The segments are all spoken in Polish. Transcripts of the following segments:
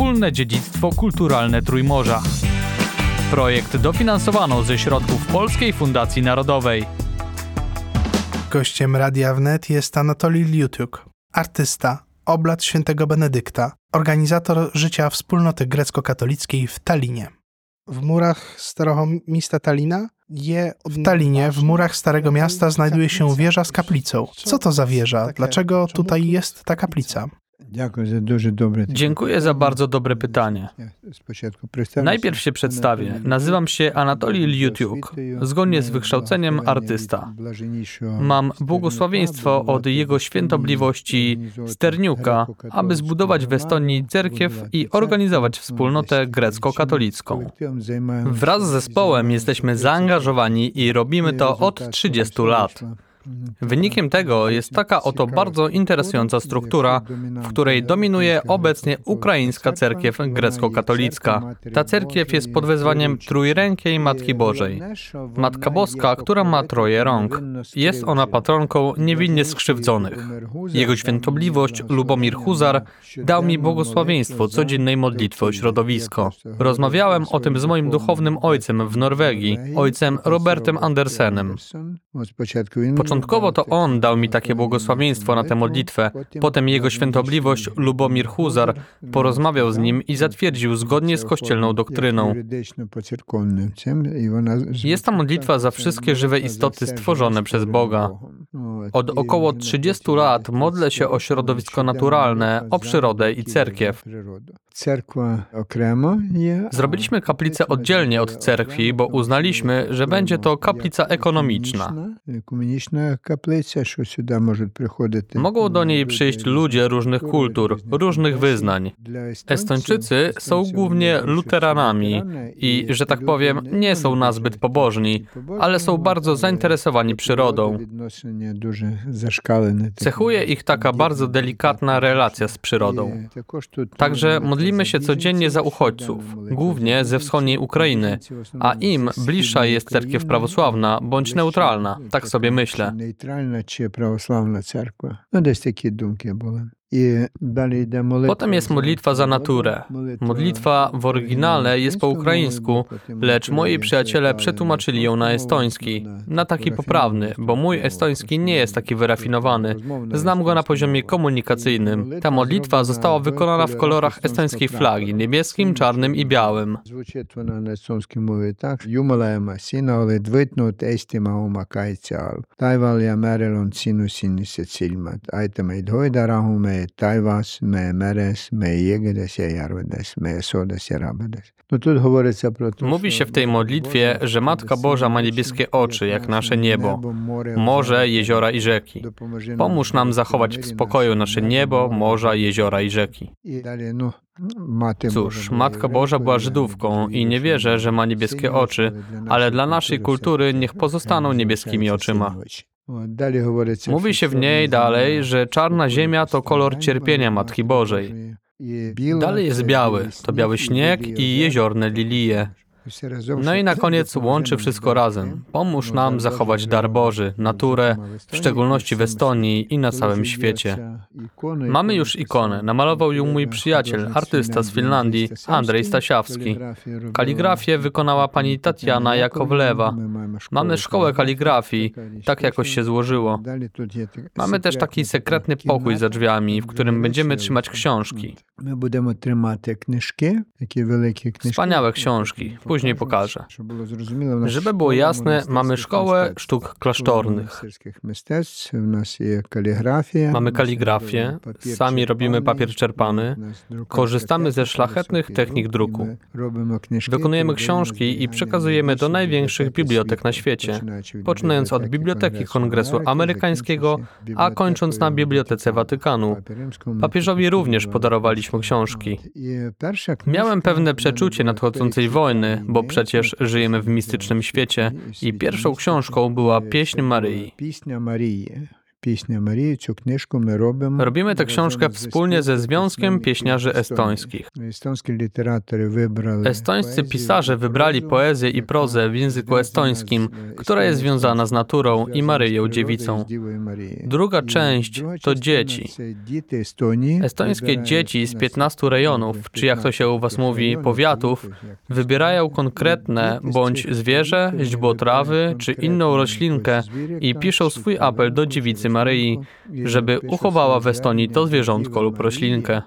wspólne dziedzictwo kulturalne Trójmorza. Projekt dofinansowano ze środków Polskiej Fundacji Narodowej. Gościem Radia Wnet jest Anatolij Liutiuk, artysta, oblat świętego Benedykta, organizator życia wspólnoty grecko-katolickiej w Talinie. W murach starego miasta Talina je w Talinie, w murach Starego Miasta, znajduje się wieża z kaplicą. Co to za wieża? Dlaczego tutaj jest ta kaplica? Dziękuję za bardzo dobre pytanie. Najpierw się przedstawię. Nazywam się Anatolij Liutiuk, zgodnie z wykształceniem artysta. Mam błogosławieństwo od jego świętobliwości Sterniuka, aby zbudować w Estonii cerkiew i organizować wspólnotę grecko-katolicką. Wraz z zespołem jesteśmy zaangażowani i robimy to od 30 lat. Wynikiem tego jest taka oto bardzo interesująca struktura, w której dominuje obecnie ukraińska cerkiew grecko-katolicka. Ta cerkiew jest pod wezwaniem Trójrękiej Matki Bożej. Matka Boska, która ma troje rąk. Jest ona patronką niewinnie skrzywdzonych. Jego świętobliwość Lubomir Huzar dał mi błogosławieństwo codziennej modlitwy o środowisko. Rozmawiałem o tym z moim duchownym ojcem w Norwegii, ojcem Robertem Andersenem. Początkowo to on dał mi takie błogosławieństwo na tę modlitwę. Potem jego świętobliwość Lubomir Huzar porozmawiał z nim i zatwierdził zgodnie z kościelną doktryną. Jest ta modlitwa za wszystkie żywe istoty stworzone przez Boga. Od około 30 lat modlę się o środowisko naturalne, o przyrodę i cerkiew. Zrobiliśmy kaplicę oddzielnie od cerkwi, bo uznaliśmy, że będzie to kaplica ekonomiczna. Mogą do niej przyjść ludzie różnych kultur, różnych wyznań. Estończycy są głównie luteranami i, że tak powiem, nie są nazbyt pobożni, ale są bardzo zainteresowani przyrodą. Cechuje ich taka bardzo delikatna relacja z przyrodą. Także Modlimy się codziennie za uchodźców, głównie ze wschodniej Ukrainy, a im bliższa jest cerkiew prawosławna bądź neutralna, tak sobie myślę. Neutralna czy prawosławna cerkwa. No, jakieś takie dumki były. Potem jest modlitwa za naturę. Modlitwa w oryginale jest po ukraińsku, lecz moi przyjaciele przetłumaczyli ją na estoński, na taki poprawny, bo mój estoński nie jest taki wyrafinowany. Znam go na poziomie komunikacyjnym. Ta modlitwa została wykonana w kolorach estońskiej flagi, niebieskim, czarnym i białym. Taival ja merelon sinu sinised silmad, med Mówi się w tej modlitwie, że Matka Boża ma niebieskie oczy, jak nasze niebo, morze, jeziora i rzeki. Pomóż nam zachować w spokoju nasze niebo, morza, jeziora i rzeki. Cóż, Matka Boża była Żydówką i nie wierzę, że ma niebieskie oczy, ale dla naszej kultury niech pozostaną niebieskimi oczyma. Mówi się w niej dalej, że czarna ziemia to kolor cierpienia Matki Bożej. Dalej jest biały, to biały śnieg i jeziorne lilie. No i na koniec łączy wszystko razem. Pomóż nam zachować dar Boży, naturę, w szczególności w Estonii i na całym świecie. Mamy już ikonę. Namalował ją mój przyjaciel, artysta z Finlandii, Andrzej Stasiawski. Kaligrafię wykonała pani Tatiana Jakowlewa. Mamy szkołę kaligrafii, tak jakoś się złożyło. Mamy też taki sekretny pokój za drzwiami, w którym będziemy trzymać książki. Wspaniałe książki później pokażę. Żeby było jasne, mamy szkołę sztuk klasztornych. Mamy kaligrafię, sami robimy papier czerpany, korzystamy ze szlachetnych technik druku. Wykonujemy książki i przekazujemy do największych bibliotek na świecie, poczynając od Biblioteki Kongresu Amerykańskiego, a kończąc na Bibliotece Watykanu. Papieżowi również podarowaliśmy książki. Miałem pewne przeczucie nadchodzącej wojny, bo przecież żyjemy w mistycznym świecie i pierwszą książką była Pieśń Maryi. Robimy tę książkę wspólnie ze Związkiem Pieśniarzy Estońskich. Estońscy pisarze wybrali poezję i prozę w języku estońskim, która jest związana z naturą i Maryją Dziewicą. Druga część to dzieci. Estońskie dzieci z 15 rejonów, czy jak to się u Was mówi, powiatów, wybierają konkretne bądź zwierzę, źdźbło trawy czy inną roślinkę i piszą swój apel do dziewicy Maryi, żeby uchowała w Estonii to zwierzątko lub roślinkę.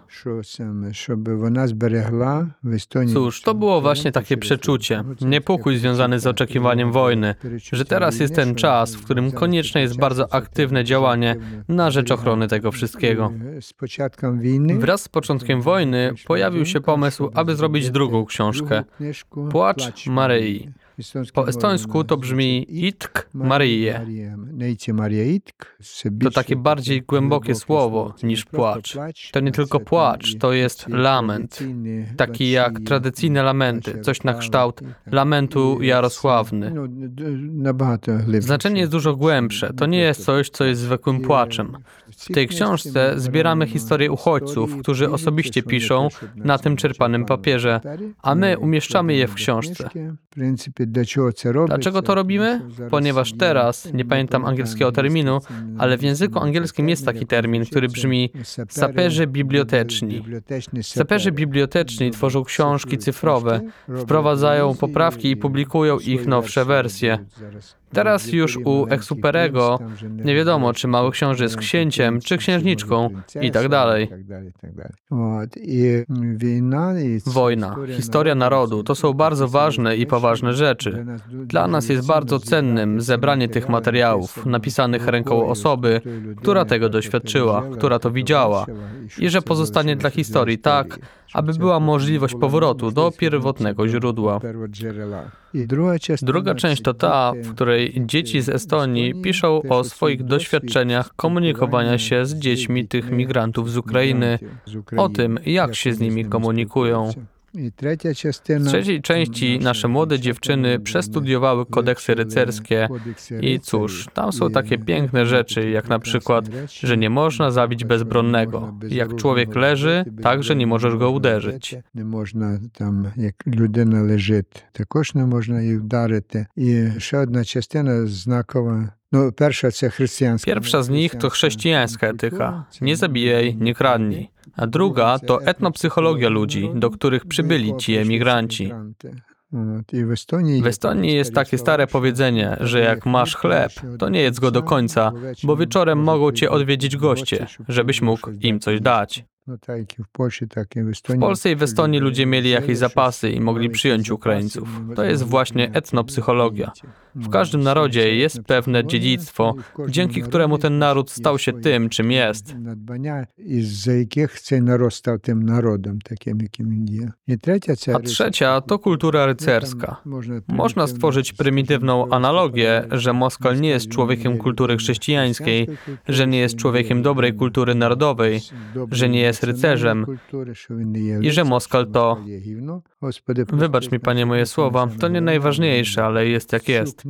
Cóż, to było właśnie takie przeczucie, niepokój związany z oczekiwaniem wojny, że teraz jest ten czas, w którym konieczne jest bardzo aktywne działanie na rzecz ochrony tego wszystkiego. Wraz z początkiem wojny pojawił się pomysł, aby zrobić drugą książkę Płacz Maryi. Po estońsku to brzmi Itk Maryje. To takie bardziej głębokie słowo niż płacz. To nie tylko płacz, to jest lament. Taki jak tradycyjne lamenty, coś na kształt lamentu Jarosławny. Znaczenie jest dużo głębsze. To nie jest coś, co jest zwykłym płaczem. W tej książce zbieramy historię uchodźców, którzy osobiście piszą na tym czerpanym papierze, a my umieszczamy je w książce. Dlaczego to robimy? Ponieważ teraz, nie pamiętam angielskiego terminu, ale w języku angielskim jest taki termin, który brzmi saperzy biblioteczni. Saperzy biblioteczni tworzą książki cyfrowe, wprowadzają poprawki i publikują ich nowsze wersje. Teraz już u Exuperego nie wiadomo, czy Mały Książę jest księciem, czy księżniczką i tak dalej. Wojna, historia narodu to są bardzo ważne i poważne rzeczy. Dla nas jest bardzo cennym zebranie tych materiałów, napisanych ręką osoby, która tego doświadczyła, która to widziała, i że pozostanie dla historii tak, aby była możliwość powrotu do pierwotnego źródła. Druga część to ta, w której dzieci z Estonii piszą o swoich doświadczeniach komunikowania się z dziećmi tych migrantów z Ukrainy, o tym, jak się z nimi komunikują. W trzeciej części nasze młode dziewczyny przestudiowały kodeksy rycerskie i cóż, tam są takie piękne rzeczy, jak na przykład, że nie można zabić bezbronnego. Jak człowiek leży, tak, że nie możesz go uderzyć. Не можна там, як людина лежить, також не можна їх вдарити. І ще одна частина знакова. Ну, перша це християнська. Pierwsza z nich to chrześcijańska etyka. Nie zabijaj, nie kradnij. A druga to etnopsychologia ludzi, do których przybyli ci emigranci. W Estonii jest takie stare powiedzenie, że jak masz chleb, to nie jedz go do końca, bo wieczorem mogą cię odwiedzić goście, żebyś mógł im coś dać. W Polsce i w Estonii ludzie mieli jakieś zapasy i mogli przyjąć Ukraińców. To jest właśnie etnopsychologia. W każdym narodzie jest pewne dziedzictwo, dzięki któremu ten naród stał się tym, czym jest. A trzecia to kultura rycerska. Można stworzyć prymitywną analogię, że Moskal nie jest człowiekiem kultury chrześcijańskiej, że nie jest człowiekiem dobrej kultury narodowej, że nie jest rycerzem i że Moskal to Wybacz mi, panie, moje słowa, to nie najważniejsze, ale jest jak jest.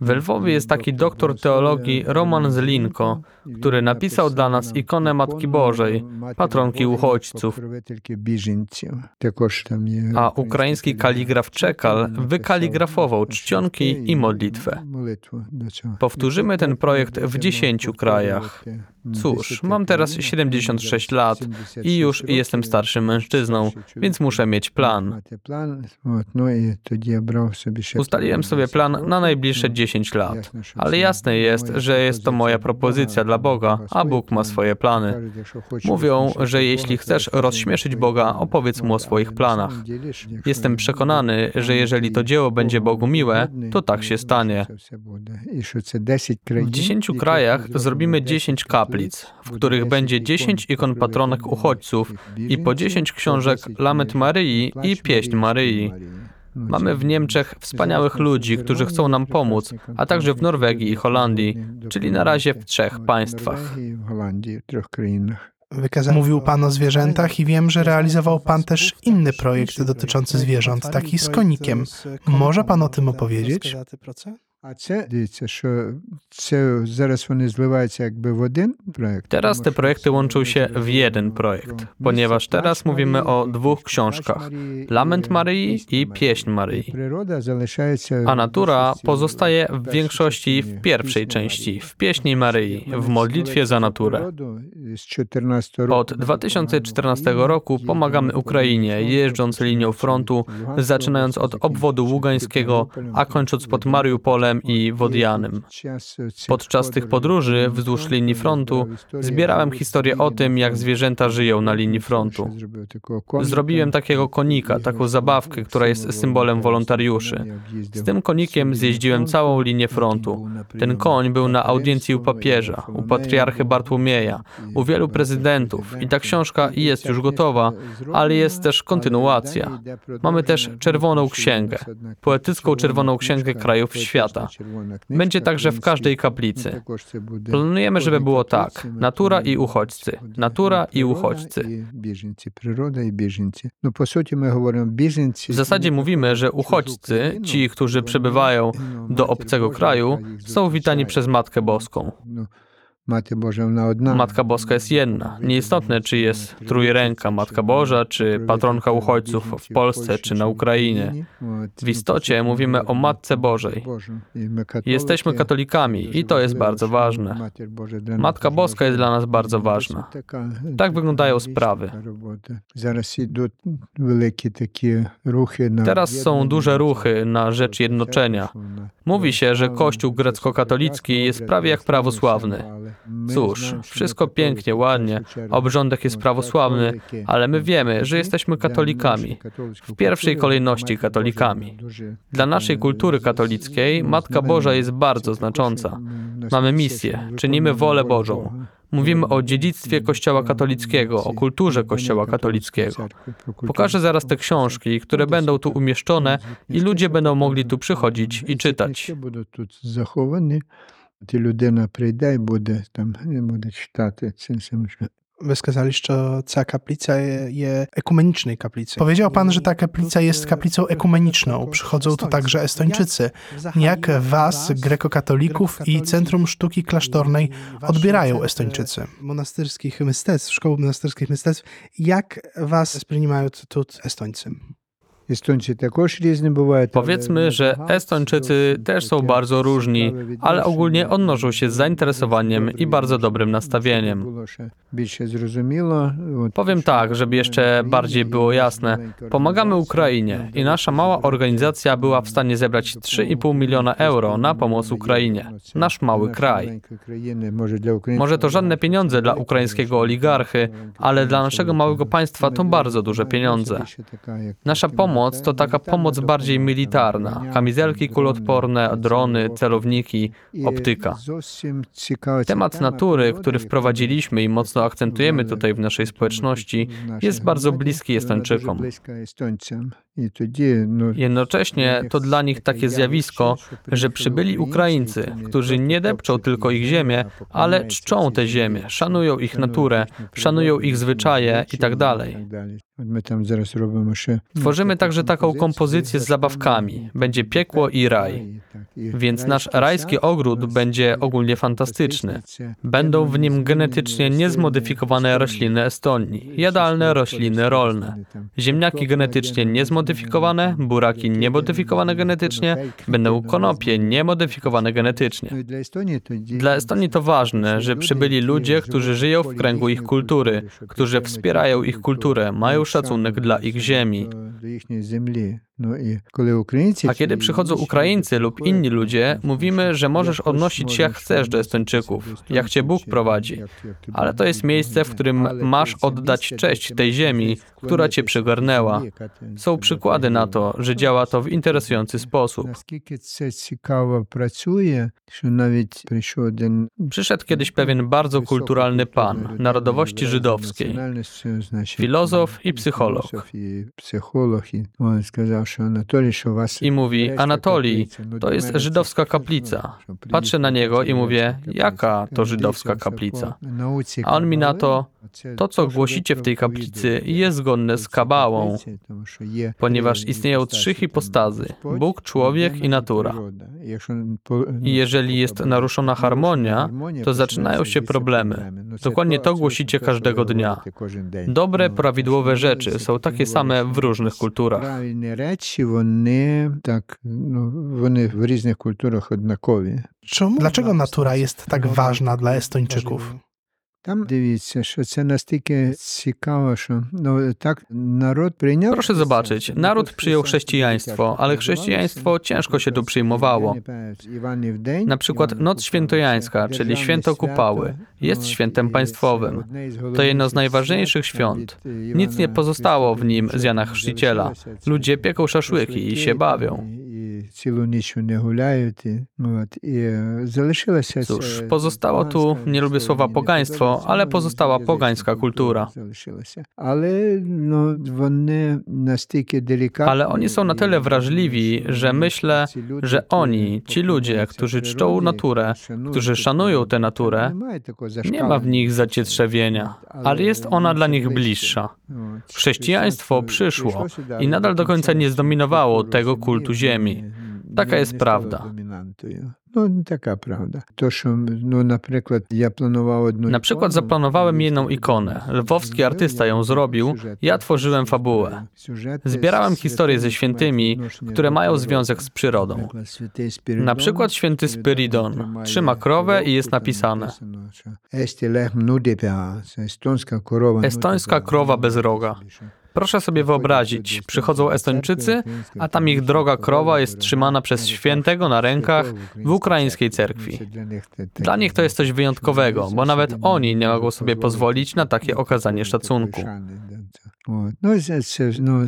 W Lwowie jest taki doktor teologii Roman Zelinko, który napisał dla nas ikonę Matki Bożej, patronki uchodźców. A ukraiński kaligraf Czekal wykaligrafował czcionki i modlitwę. Powtórzymy ten projekt w 10 krajach. Cóż, mam teraz 76 lat i już jestem starszym mężczyzną, więc muszę mieć plan. Ustaliłem sobie plan na najbliższe 10 lat, ale jasne jest, że jest to moja propozycja dla Boga, a Bóg ma swoje plany. Mówią, że jeśli chcesz rozśmieszyć Boga, opowiedz mu o swoich planach. Jestem przekonany, że jeżeli to dzieło będzie Bogu miłe, to tak się stanie. W 10 krajach zrobimy 10 kaplic, w których będzie 10 ikon patronek uchodźców i po 10 książek Lament Maryi i Pieśń Maryi. Mamy w Niemczech wspaniałych ludzi, którzy chcą nam pomóc, a także w Norwegii i Holandii, czyli na razie w trzech państwach. Mówił Pan o zwierzętach i wiem, że realizował Pan też inny projekt dotyczący zwierząt, taki z konikiem. Może Pan o tym opowiedzieć? А це дивіться, що це зараз вони зливаються якби w один projekt. Teraz te projekty łączą się w jeden projekt, ponieważ teraz mówimy o dwóch książkach: Lament Maryi i Pieśń Maryi. Природа залишається A natura pozostaje w większości w pierwszej części, w Pieśni Maryi, w modlitwie za naturę. Od 2014 roku pomagamy Ukrainie, jeżdżąc linią frontu, zaczynając od obwodu ługańskiego, a kończąc pod Mariupolem i Wodianem. Podczas tych podróży wzdłuż linii frontu zbierałem historię o tym, jak zwierzęta żyją na linii frontu. Zrobiłem takiego konika, taką zabawkę, która jest symbolem wolontariuszy. Z tym konikiem zjeździłem całą linię frontu. Ten koń był na audiencji u papieża, u patriarchy Bartłomieja, u wielu prezydentów i ta książka jest już gotowa, ale jest też kontynuacja. Mamy też Czerwoną Księgę, poetycką Czerwoną Księgę krajów świata. Będzie także w każdej kaplicy. Planujemy, żeby było tak. Natura i uchodźcy. Natura i uchodźcy. W zasadzie mówimy, że uchodźcy, ci, którzy przybywają do obcego kraju, są witani przez Matkę Boską. Matka Boska jest jedna. Nieistotne, czy jest trójręka Matka Boża, czy patronka uchodźców w Polsce, czy na Ukrainie. W istocie mówimy o Matce Bożej. Jesteśmy katolikami i to jest bardzo ważne. Matka Boska jest dla nas bardzo ważna. Tak wyglądają sprawy. Teraz są duże ruchy na rzecz jednoczenia. Mówi się, że Kościół grecko-katolicki jest prawie jak prawosławny. Cóż, wszystko pięknie, ładnie, obrządek jest prawosławny, ale my wiemy, że jesteśmy katolikami. W pierwszej kolejności katolikami. Dla naszej kultury katolickiej Matka Boża jest bardzo znacząca. Mamy misję, czynimy wolę Bożą. Mówimy o dziedzictwie Kościoła katolickiego, o kulturze Kościoła katolickiego. Pokażę zaraz te książki, które będą tu umieszczone i ludzie będą mogli tu przychodzić i czytać. Будуть тут заховані. Ті людина прийде і буде там буде читати це саме. Wy skazaliście, że ta kaplica jest ekumenicznej kaplicy. Powiedział pan, że ta kaplica jest kaplicą ekumeniczną. Przychodzą tu także Estończycy. Jak was, grekokatolików i Centrum Sztuki Klasztornej odbierają Estończycy? Monastyrskich mystectw, szkoły monasterskich mystectw. Jak was сприймаją tu Estońcy? Powiedzmy, że Estończycy też są bardzo różni, ale ogólnie odnoszą się z zainteresowaniem i bardzo dobrym nastawieniem. Powiem tak, żeby jeszcze bardziej było jasne. Pomagamy Ukrainie i nasza mała organizacja była w stanie zebrać 3,5 miliona euro na pomoc Ukrainie. Nasz mały kraj. Może to żadne pieniądze dla ukraińskiego oligarchy, ale dla naszego małego państwa to bardzo duże pieniądze. Nasza pomoc to taka pomoc bardziej militarna. Kamizelki kuloodporne, drony, celowniki, optyka. Temat natury, który wprowadziliśmy i mocno akcentujemy tutaj w naszej społeczności, jest bardzo bliski Estończykom. Jednocześnie to dla nich takie zjawisko, że przybyli Ukraińcy, którzy nie depczą tylko ich ziemię, ale czczą te ziemię, szanują ich naturę, szanują ich zwyczaje itd. Tak Tworzymy także taką kompozycję z zabawkami. Będzie piekło i raj. Więc nasz rajski ogród będzie ogólnie fantastyczny. Będą w nim genetycznie niezmodyfikowane rośliny Estonii, jadalne rośliny rolne, ziemniaki genetycznie niezmodyfikowane, buraki niemodyfikowane genetycznie, będą konopie niemodyfikowane genetycznie. Dla Estonii to ważne, że przybyli ludzie, którzy żyją w kręgu ich kultury, którzy wspierają ich kulturę, mają szacunek dla ich ziemi. A kiedy przychodzą Ukraińcy lub inni ludzie, mówimy, że możesz odnosić się jak chcesz do Estończyków, jak cię Bóg prowadzi. Ale to jest miejsce, w którym masz oddać cześć tej ziemi, która cię przygarnęła. Są przykłady na to, że działa to w interesujący sposób. Przyszedł kiedyś pewien bardzo kulturalny pan, narodowości żydowskiej, filozof i psycholog i mówi: Anatolii, to jest żydowska kaplica. Patrzę na niego i mówię: Jaka to żydowska kaplica? A on mi na to: to, co głosicie w tej kaplicy, jest zgodne z kabałą, ponieważ istnieją trzy hipostazy: Bóg, człowiek i natura. I jeżeli jest naruszona harmonia, to zaczynają się problemy. Dokładnie to głosicie każdego dnia. Dobre, prawidłowe rzeczy są takie same w różnych kulturach. Dlaczego natura jest tak ważna dla Estończyków? Там дивіться, що це настільки цікаво, що ну так народ прийняв. Proszę zobaczyć, naród przyjął chrześcijaństwo, ale chrześcijaństwo ciężko się tu przyjmowało. Na przykład Noc Świętojańska, czyli Święto Kupały, jest świętem państwowym. To jedno z najważniejszych świąt. Nic nie pozostało w nim z Jana Chrzciciela. Ludzie pieką szaszłyki i się bawią. Цілу ніч не гуляють. І, от, і е, залишилося Cóż, це pozostało tu, поганство, nie lubię słowa ні pogaństwo, католицька, ale ні pozostała язичницька pogańska kultura. залишилася. Але ну, вони настільки делікатні. Ale oni są na tyle wrażliwi, że myślę, że oni, ci ludzie, którzy czczą naturę, którzy szanują tę naturę, nie ma w nich zacietrzewienia, ale jest ona dla nich bliższa. Chrześcijaństwo przyszło i nadal do końca nie zdominowało tego kultu ziemi. Taka jest prawda. No, taka prawda. To, że no, na przykład ja planowałem jedną Na przykład zaplanowałem jedną ikonę. Lwowski artysta ją zrobił, ja tworzyłem fabułę. Zbierałem historie ze świętymi, które mają związek z przyrodą. Na przykład święty Spyridon. Trzyma krowę i jest napisane. Estońska krowa bez roga. Proszę sobie wyobrazić, przychodzą Estończycy, a tam ich droga krowa jest trzymana przez świętego na rękach w ukraińskiej cerkwi. Dla nich to jest coś wyjątkowego, bo nawet oni nie mogą sobie pozwolić na takie okazanie szacunku. No, no,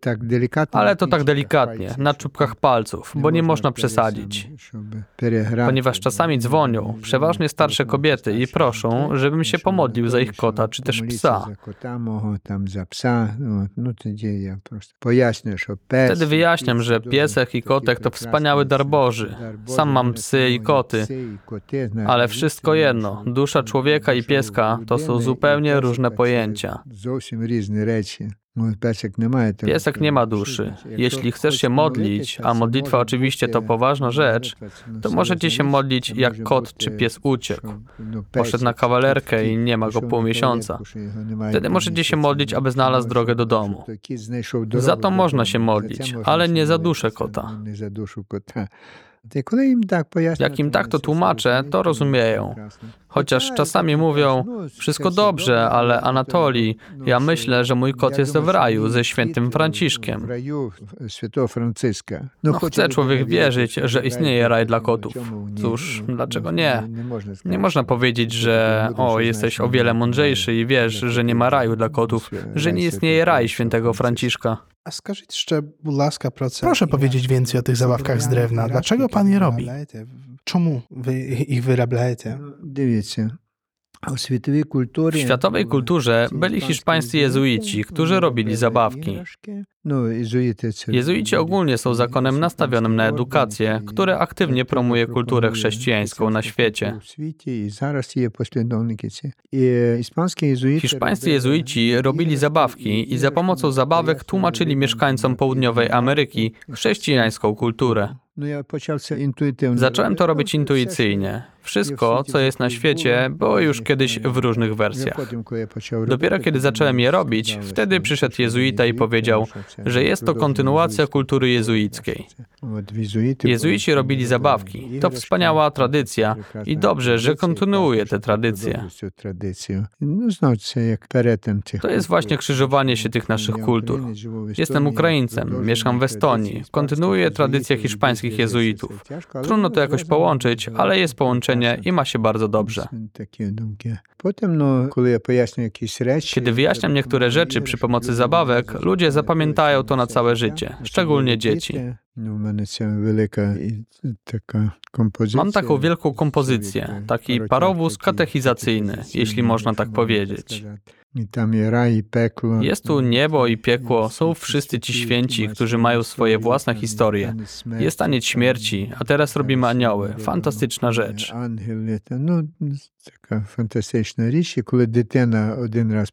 tak delikatnie. Ale to tak delikatnie, na czubkach palców, bo nie można przesadzić. Ponieważ czasami dzwonią, przeważnie starsze kobiety, i proszą, żebym się pomodlił za ich kota czy też psa. Wtedy wyjaśniam, że piesek i kotek to wspaniały dar Boży. Sam mam psy i koty, ale wszystko jedno, dusza człowieka i pieska to są zupełnie różne pojęcia. Piesek nie ma duszy. Jeśli chcesz się modlić, a modlitwa oczywiście to poważna rzecz, to możecie się modlić jak kot czy pies uciekł. Poszedł na kawalerkę i nie ma go pół miesiąca. Wtedy możecie się modlić, aby znalazł drogę do domu. Za to można się modlić, ale nie za duszę kota. Jak im tak to tłumaczę, to rozumieją. Chociaż czasami mówią, wszystko dobrze, ale Anatolii, ja myślę, że mój kot jest w raju ze świętym Franciszkiem. No chce człowiek wierzyć, że istnieje raj dla kotów. Cóż, dlaczego nie? Nie można powiedzieć, że o, jesteś o wiele mądrzejszy i wiesz, że nie ma raju dla kotów, że nie istnieje raj świętego Franciszka. A скажіть ще, будь ласка, про це. Proszę powiedzieć więcej o tych zabawkach z drewna. Dlaczego pan je robi? Czemu wy ich wyrabiacie? Дивіться. w światowej kulturze byli hiszpańscy jezuici, którzy robili zabawki. Jezuici ogólnie są zakonem nastawionym na edukację, które aktywnie promuje kulturę chrześcijańską na świecie. Hiszpańscy jezuici robili zabawki i za pomocą zabawek tłumaczyli mieszkańcom południowej Ameryki chrześcijańską kulturę. Zacząłem to robić intuicyjnie. Wszystko, co jest na świecie, było już kiedyś w różnych wersjach. Dopiero kiedy zacząłem je robić, wtedy przyszedł jezuita i powiedział, że jest to kontynuacja kultury jezuickiej. Jezuici robili zabawki. To wspaniała tradycja i dobrze, że kontynuuje tę tradycję. To jest właśnie krzyżowanie się tych naszych kultur. Jestem Ukraińcem, mieszkam w Estonii, kontynuuję tradycję hiszpańskich jezuitów. Trudno to jakoś połączyć, ale jest połączenie i ma się bardzo dobrze. Kiedy wyjaśniam niektóre rzeczy przy pomocy zabawek, ludzie zapamiętają to na całe życie, szczególnie dzieci. Mam taką wielką kompozycję, taki parowóz katechizacyjny, jeśli można tak powiedzieć. I tam jest raj i piekło. Jest tu niebo i piekło, są wszyscy ci święci, którzy mają swoje własne historie. Jest aniec śmierci, a teraz robimy anioły. Fantastyczna rzecz. No, taka fantastyczna rzecz, kiedy dziecko raz.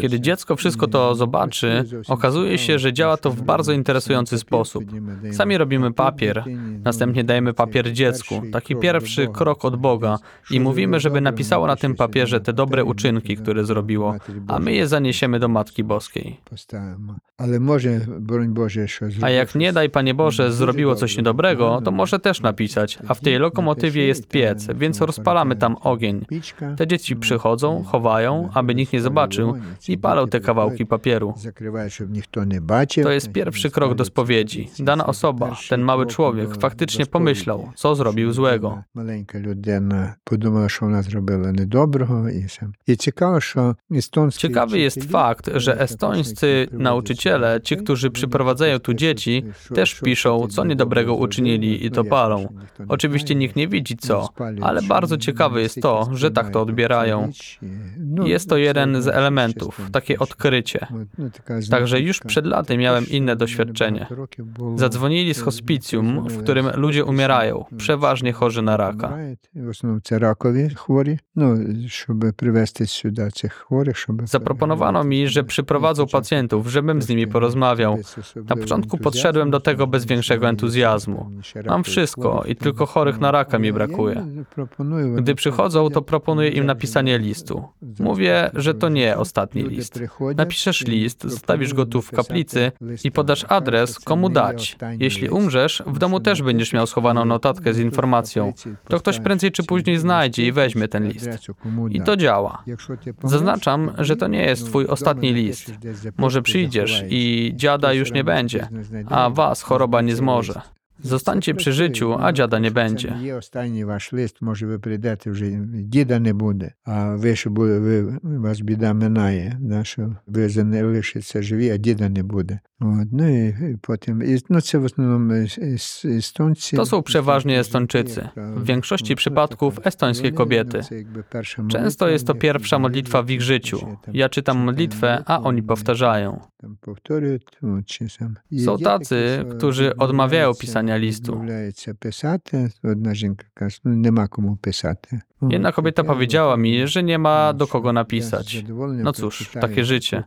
Kiedy dziecko wszystko to zobaczy, okazuje się, że działa to w bardzo interesujący sposób. Sami robimy papier, następnie dajemy papier dziecku, taki pierwszy krok od Boga i mówimy, żeby napisało na tym papierze te dobre uczynki, które zrobiło. a my je zaniesiemy do Matki Boskiej. Поставимо. Але може, боронь Боже, що A jak nie daj Panie Boże zrobiło coś niedobrego, to może też napisać, a w tej lokomotywie jest piec, więc rozpalamy tam ogień. Te dzieci przychodzą, chowają, aby nikt nie zobaczył i palą te kawałki papieru. Закривають, щоб ніхто не бачив. To jest pierwszy krok do spowiedzi. Dana osoba, ten mały człowiek, faktycznie pomyślał, co zrobił złego. Маленька людина подумала, що вона зробила недоброго. І, все. і цікаво, що естонські Ciekawy jest вчителі, fakt, że які estońscy приводять nauczyciele, сюди ci, дітей, którzy вони przyprowadzają tu пишуть dzieci, собі, що- też що piszą, таке co niedobrego недоброго uczynili зробили. i to Ну, palą. ясно, що ніхто не Oczywiście знає, nikt nie widzi не co, спалюють, ale що bardzo вони ciekawe jest to, настільки że tak to сприймають odbierają. річ, і, ну, Jest to це jeden z щось elementów, там takie більше. odkrycie. От, ну, така Także już знахідка. przed laty miałem inne doświadczenie. Років було, Zadzwonili z е, hospicjum, w дзвонили którym з ludzie hospicjum, umierają, ну, przeważnie chorzy na raka. помирають. В основному це ракові хворі. Ну, щоб привезти сюди цих хворих, щоб Zaproponowano mi, że przyprowadzą pacjentów, żebym z nimi porozmawiał. Na początku podszedłem do tego bez większego entuzjazmu. Mam wszystko i tylko chorych na raka mi brakuje. Gdy przychodzą, to proponuję im napisanie listu. Mówię, że to nie ostatni list. Napiszesz list, zostawisz go tu w kaplicy i podasz adres, komu dać. Jeśli umrzesz, w domu też będziesz miał schowaną notatkę z informacją. To ktoś prędzej czy później znajdzie i weźmie ten list. I to działa. Zaznaczam, że to nie jest twój ostatni list. Może przyjdziesz i dziada już nie będzie, a was choroba nie zmoże. Zostańcie przy życiu, a dziada nie będzie. Це не є останній ваш лист, може ви прийдете вже діда не буде, а ви що були, ви, вас біда минає, да, що ви залишиться живі, а діда не буде. От, ну і, і потім, і, ну це в основному е- е- естонці. To są przeważnie Estończycy. W większości przypadków estońskie kobiety. Często jest to pierwsza modlitwa w ich życiu. Ja czytam modlitwę, a oni powtarzają. Tam powtórzę, tu, czy sam. Są tacy, którzy odmawiają pisania listu. Odmовляються писати. Одна жінка каже, ну нема кому писати. Jedna kobieta powiedziała mi, że nie ma do kogo napisać. No cóż, takie życie.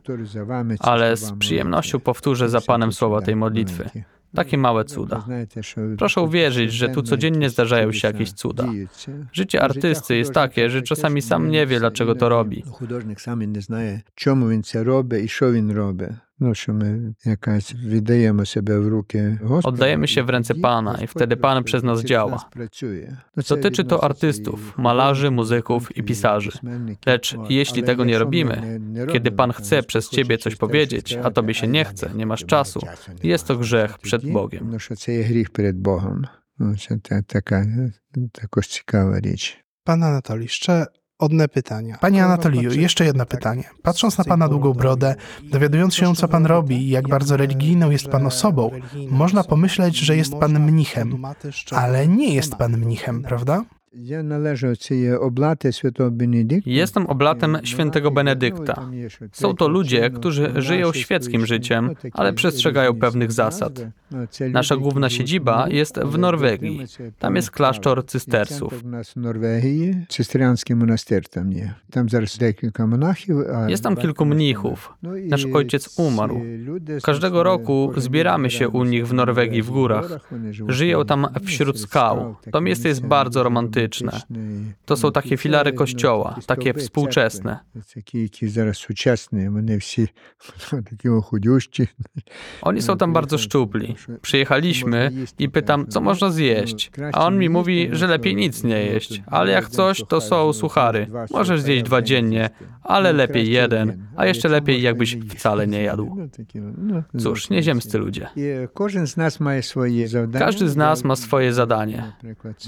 Ale z przyjemnością powtórzę za Panem słowa tej modlitwy. Takie małe cuda. Proszę uwierzyć, że tu codziennie zdarzają się jakieś cuda. Życie artysty jest takie, że czasami sam nie wie, dlaczego to robi. Художник сам і не знає, чому він це робить і що він робить. Nosimy jakaś, wydajemy siebie w ruki. Oddajemy się w ręce Pana i wtedy Pan przez nas działa. Dotyczy to artystów, malarzy, muzyków i pisarzy. Lecz jeśli tego nie robimy, kiedy Pan chce przez Ciebie coś powiedzieć, a Tobie się nie chce, nie masz czasu, jest to grzech przed Bogiem. Taka, taka ciekawa rzecz. Pana Anatoliszcze, Odne pytania. Panie Anatoliju, jeszcze jedno pytanie. Patrząc na Pana długą brodę, dowiadując się, co Pan robi i jak bardzo religijną jest Pan osobą, można pomyśleć, że jest Pan mnichem, ale nie jest Pan mnichem, prawda? Jestem oblatem świętego Benedykta. Są to ludzie, którzy żyją świeckim życiem, ale przestrzegają pewnych zasad. Nasza główna siedziba jest w Norwegii. Tam jest klasztor cystersów. Jest tam kilku mnichów. Nasz ojciec umarł. Każdego roku zbieramy się u nich w Norwegii w górach. Żyją tam wśród skał. To miejsce jest bardzo romantyczne. To są takie filary kościoła, takie współczesne. Oni są tam bardzo szczupli. Przyjechaliśmy i pytam, co można zjeść. A on mi mówi, że lepiej nic nie jeść, ale jak coś, to są suchary. Możesz zjeść dwa dziennie, ale lepiej jeden, a jeszcze lepiej, jakbyś wcale nie jadł. Cóż, nieziemscy ludzie. Każdy z nas ma swoje zadanie.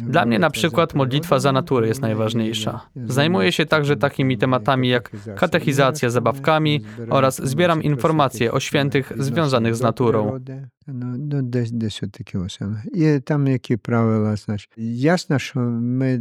Dla mnie na przykład modlitwa za naturę jest najważniejsza. Zajmuję się także takimi tematami jak katechizacja zabawkami oraz zbieram informacje o świętych związanych z naturą. Ну, ну десь, десь таке саме. І там які правила, значить. Ясно, що ми е,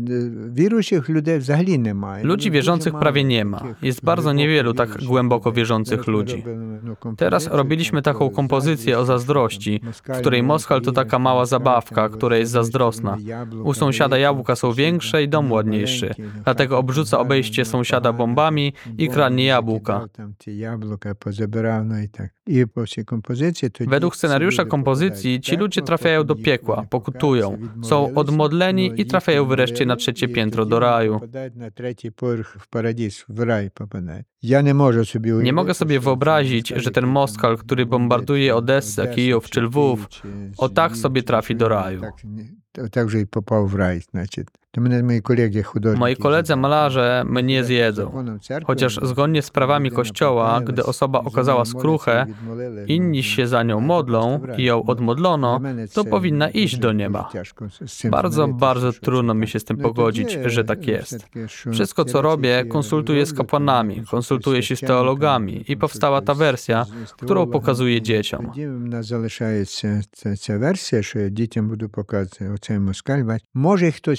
віруючих людей взагалі немає. Ludzi Ну, wierzących дуже prawie мало nie ma. таких Jest bardzo глибоко niewielu tak віруючих głęboko людей. wierzących Зараз ми ludzi. робили, ну, композицію, Teraz robiliśmy там, taką про kompozycję o zazdrość, zazdrości, tam, w której moskal to taka mała zabawka, która jest zazdrosna. U sąsiada jabłka są większe i dom ładniejszy, dlatego obrzuca obejście sąsiada bombami i kradnie jabłka. Tam ті яблука позабирав, ну і Według scenariusza kompozycji ci ludzie trafiają do piekła, pokutują, są odmodleni i trafiają wreszcie na trzecie piętro do raju. Nie mogę sobie wyobrazić, że ten Moskal, który bombarduje Odessę, Kijów czy Lwów, o tak sobie trafi do raju. Także i popał w raj, znaczy. Moi koledzy malarze mnie zjedzą. Chociaż zgodnie z prawami Kościoła, gdy osoba okazała skruchę, inni się za nią modlą i ją odmodlono, to powinna iść do nieba. Bardzo, bardzo trudno mi się z tym pogodzić, że tak jest. Wszystko, co robię, konsultuję z kapłanami, konsultuję się z teologami i powstała ta wersja, którą pokazuję dzieciom.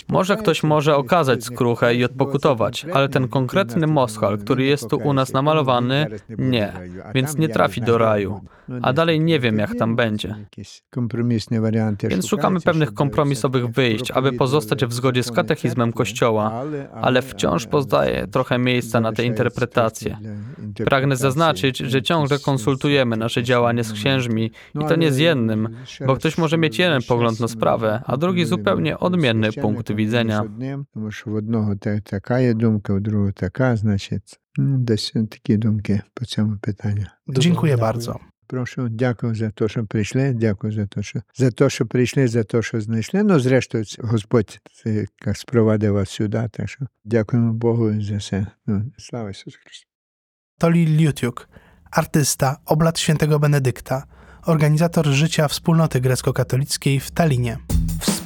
Może ktoś ktoś może okazać skruchę i odpokutować, ale ten konkretny moschal, który jest tu u nas namalowany, nie, więc nie trafi do raju. A dalej nie wiem, jak tam będzie. Więc szukamy pewnych kompromisowych wyjść, aby pozostać w zgodzie z katechizmem Kościoła, ale wciąż pozostaje trochę miejsca na te interpretacje. Pragnę zaznaczyć, że ciągle konsultujemy nasze działanie z księżmi i to nie z jednym, bo ktoś może mieć jeden pogląd na sprawę, a drugi zupełnie odmienny punkt widzenia Тому що в одного та- така є думка, у другого така, значить, ну, десь такі думки по цьому питанню. Dziękuję bardzo. Прошу, дякую за те, що прийшли. Дякую за те, що за те, що прийшли, за те, що знайшли. Ну, зрештою, це Господь це, як спровадив вас сюди. Так що дякуємо Богу за все. Ну, слава Ісусу Христу. Toli Liutiuk, artysta, oblat świętego Benedykta, organizator życia wspólnoty grecko-katolickiej w Talinie.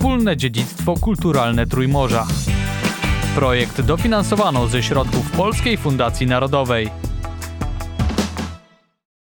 Wspólne dziedzictwo kulturalne Trójmorza. Projekt dofinansowano ze środków Polskiej Fundacji Narodowej.